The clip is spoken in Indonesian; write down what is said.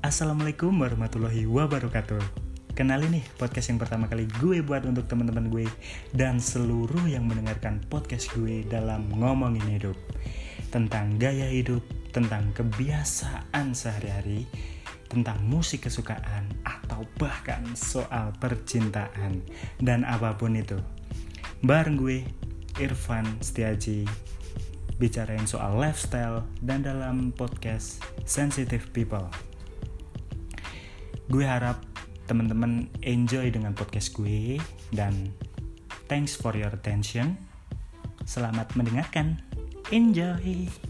Assalamualaikum warahmatullahi wabarakatuh. Kenalin nih podcast yang pertama kali gue buat untuk teman-teman gue Dan seluruh yang mendengarkan podcast gue dalam ngomongin hidup. Tentang gaya hidup, tentang kebiasaan sehari-hari Tentang musik kesukaan atau bahkan soal percintaan. Dan apa pun itu. Bareng gue, Irfan Setiaji bicarain soal lifestyle dan dalam podcast Sensitive People. Gue harap teman-teman enjoy dengan podcast gue dan thanks for your attention. Selamat mendengarkan. Enjoy.